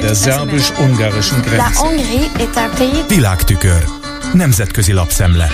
Der szerbus-ungarischen Grenze. Világtükör. Nemzetközi lapszemle.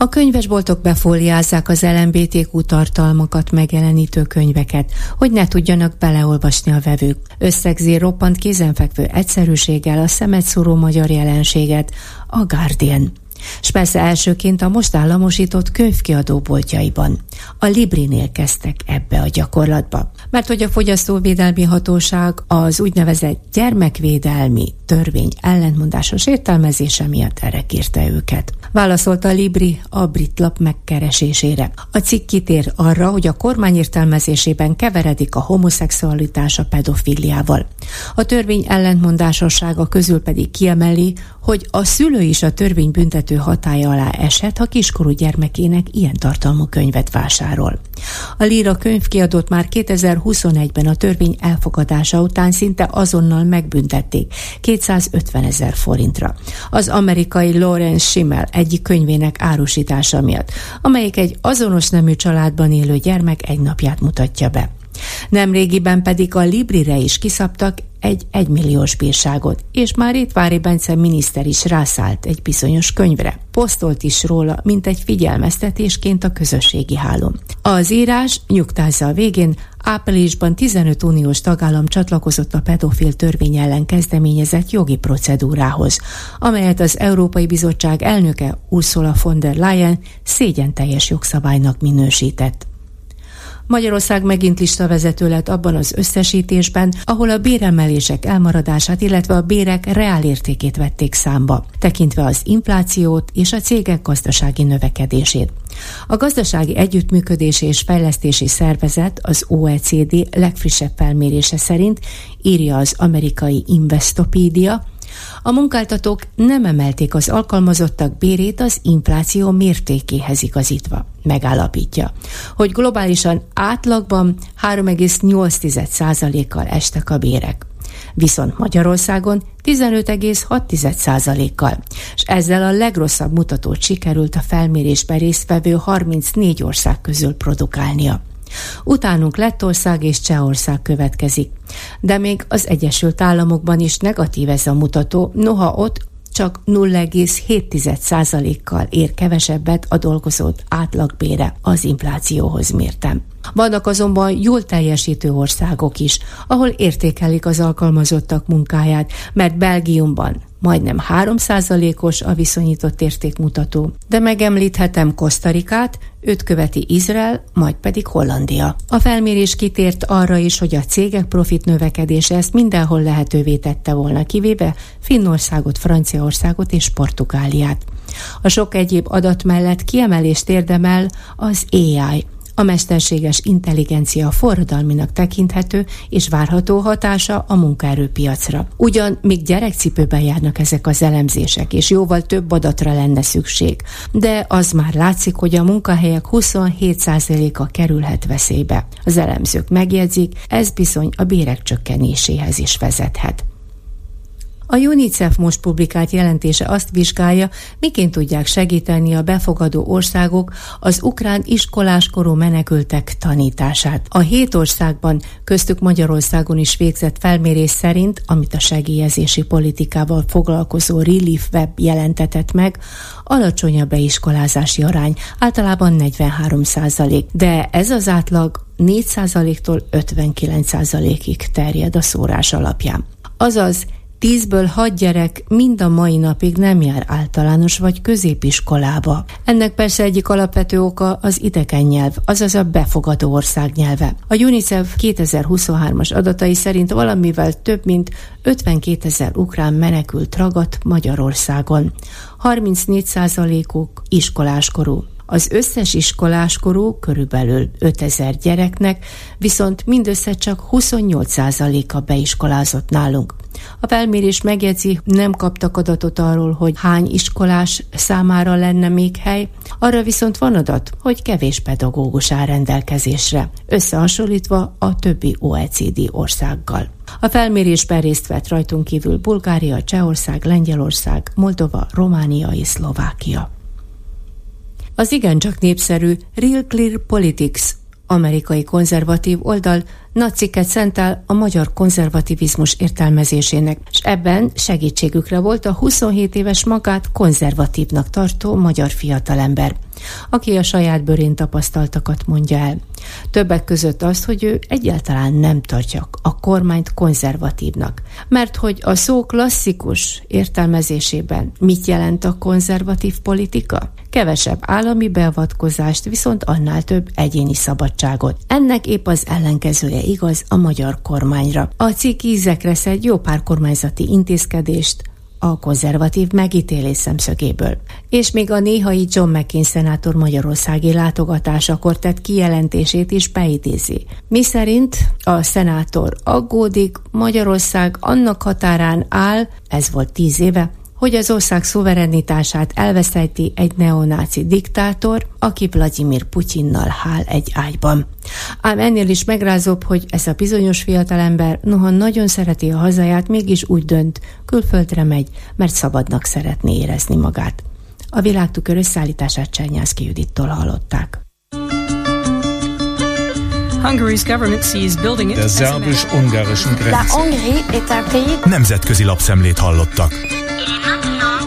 A könyvesboltok befóliázzák az LMBTQ tartalmakat megjelenítő könyveket, hogy ne tudjanak beleolvasni a vevők. Összegzi roppant kézenfekvő egyszerűséggel a szemet szúró magyar jelenséget, a Guardian. S persze elsőként a most államosított könyvkiadó boltjaiban. A Librinél kezdtek ebbe a gyakorlatba. Mert hogy a Fogyasztóvédelmi Hatóság az úgynevezett gyermekvédelmi törvény ellentmondásos értelmezése miatt erre kérte őket. Válaszolta a Libri a brit lap megkeresésére. A cikk kitér arra, hogy a kormány értelmezésében keveredik a homoszexualitás a pedofiliával. A törvény ellentmondásossága közül pedig kiemeli, hogy a szülő is a törvény büntető hatája alá esett, ha kiskorú gyermekének ilyen tartalmú könyvet vásárol. A Líra könyvkiadót már 2021-ben a törvény elfogadása után szinte azonnal megbüntették 250 ezer forintra. Az amerikai Lawrence Schimmel egyik könyvének árusítása miatt, amelyik egy azonos nemű családban élő gyermek egy napját mutatja be. Nemrégiben pedig a Librire is kiszabtak egy egymilliós bírságot, és már itt Vári Bence miniszter is rászállt egy bizonyos könyvre. Posztolt is róla, mint egy figyelmeztetésként a közösségi hálón. Az írás nyugtázza a végén, áprilisban 15 uniós tagállam csatlakozott a pedofil törvény ellen kezdeményezett jogi procedúrához, amelyet az Európai Bizottság elnöke Ursula von der Leyen szégyen teljes jogszabálynak minősített. Magyarország megint listavezető lett abban az összesítésben, ahol a béremelések elmaradását, illetve a bérek reálértékét vették számba, tekintve az inflációt és a cégek gazdasági növekedését. A gazdasági együttműködési és fejlesztési szervezet, az OECD legfrissebb felmérése szerint írja az amerikai Investopedia, a munkáltatók nem emelték az alkalmazottak bérét az infláció mértékéhez igazítva. Megállapítja, hogy globálisan átlagban 3,8%-kal estek a bérek viszont Magyarországon 15,6%-kal, és ezzel a legrosszabb mutatót sikerült a felmérésben résztvevő 34 ország közül produkálnia. Utánunk Lettország és Csehország következik. De még az Egyesült Államokban is negatív ez a mutató, noha ott csak 0,7%-kal ér kevesebbet a dolgozót átlagbére az inflációhoz mértem. Vannak azonban jól teljesítő országok is, ahol értékelik az alkalmazottak munkáját, mert Belgiumban majdnem 3%-os a viszonyított értékmutató, de megemlíthetem Kosztarikát, őt követi Izrael, majd pedig Hollandia. A felmérés kitért arra is, hogy a cégek profit növekedése ezt mindenhol lehetővé tette volna, kivéve Finnországot, Franciaországot és Portugáliát. A sok egyéb adat mellett kiemelést érdemel az AI, a mesterséges intelligencia forradalminak tekinthető és várható hatása a munkaerőpiacra. Ugyan még gyerekcipőben járnak ezek az elemzések, és jóval több adatra lenne szükség, de az már látszik, hogy a munkahelyek 27%-a kerülhet veszélybe. Az elemzők megjegyzik, ez bizony a bérek csökkenéséhez is vezethet. A UNICEF most publikált jelentése azt vizsgálja, miként tudják segíteni a befogadó országok az ukrán iskoláskorú menekültek tanítását. A hét országban, köztük Magyarországon is végzett felmérés szerint, amit a segélyezési politikával foglalkozó Relief Web jelentetett meg, alacsony a beiskolázási arány, általában 43 százalék, de ez az átlag 4 százaléktól 59 százalékig terjed a szórás alapján. Azaz Tízből hat gyerek mind a mai napig nem jár általános vagy középiskolába. Ennek persze egyik alapvető oka az idegen nyelv, azaz a befogadó ország nyelve. A UNICEF 2023-as adatai szerint valamivel több mint 52 ezer ukrán menekült ragadt Magyarországon. 34%-uk iskoláskorú. Az összes iskoláskorú körülbelül 5000 gyereknek viszont mindössze csak 28%-a beiskolázott nálunk. A felmérés megjegyzi, nem kaptak adatot arról, hogy hány iskolás számára lenne még hely, arra viszont van adat, hogy kevés pedagógus áll rendelkezésre, összehasonlítva a többi OECD országgal. A felmérésben részt vett rajtunk kívül Bulgária, Csehország, Lengyelország, Moldova, Románia és Szlovákia. Az igencsak népszerű Real Clear Politics amerikai konzervatív oldal nagy cikket szentel a magyar konzervativizmus értelmezésének, és ebben segítségükre volt a 27 éves magát konzervatívnak tartó magyar fiatalember aki a saját bőrén tapasztaltakat mondja el. Többek között azt, hogy ő egyáltalán nem tartja a kormányt konzervatívnak. Mert hogy a szó klasszikus értelmezésében mit jelent a konzervatív politika? Kevesebb állami beavatkozást, viszont annál több egyéni szabadságot. Ennek épp az ellenkezője igaz a magyar kormányra. A cikk ízekre szed jó pár kormányzati intézkedést, a konzervatív megítélés szemszögéből. És még a néhai John McCain szenátor magyarországi látogatásakor tett kijelentését is beidézi. Mi szerint a szenátor aggódik, Magyarország annak határán áll, ez volt tíz éve, hogy az ország szuverenitását elveszejti egy neonáci diktátor, aki Vladimir Putyinnal hál egy ágyban. Ám ennél is megrázóbb, hogy ez a bizonyos fiatalember noha nagyon szereti a hazáját, mégis úgy dönt, külföldre megy, mert szabadnak szeretné érezni magát. A világtükör összeállítását Csernyászki Judittól hallották. Der szerbus-ungarischen Grenze. Nemzetközi lapszemlét hallottak. It's not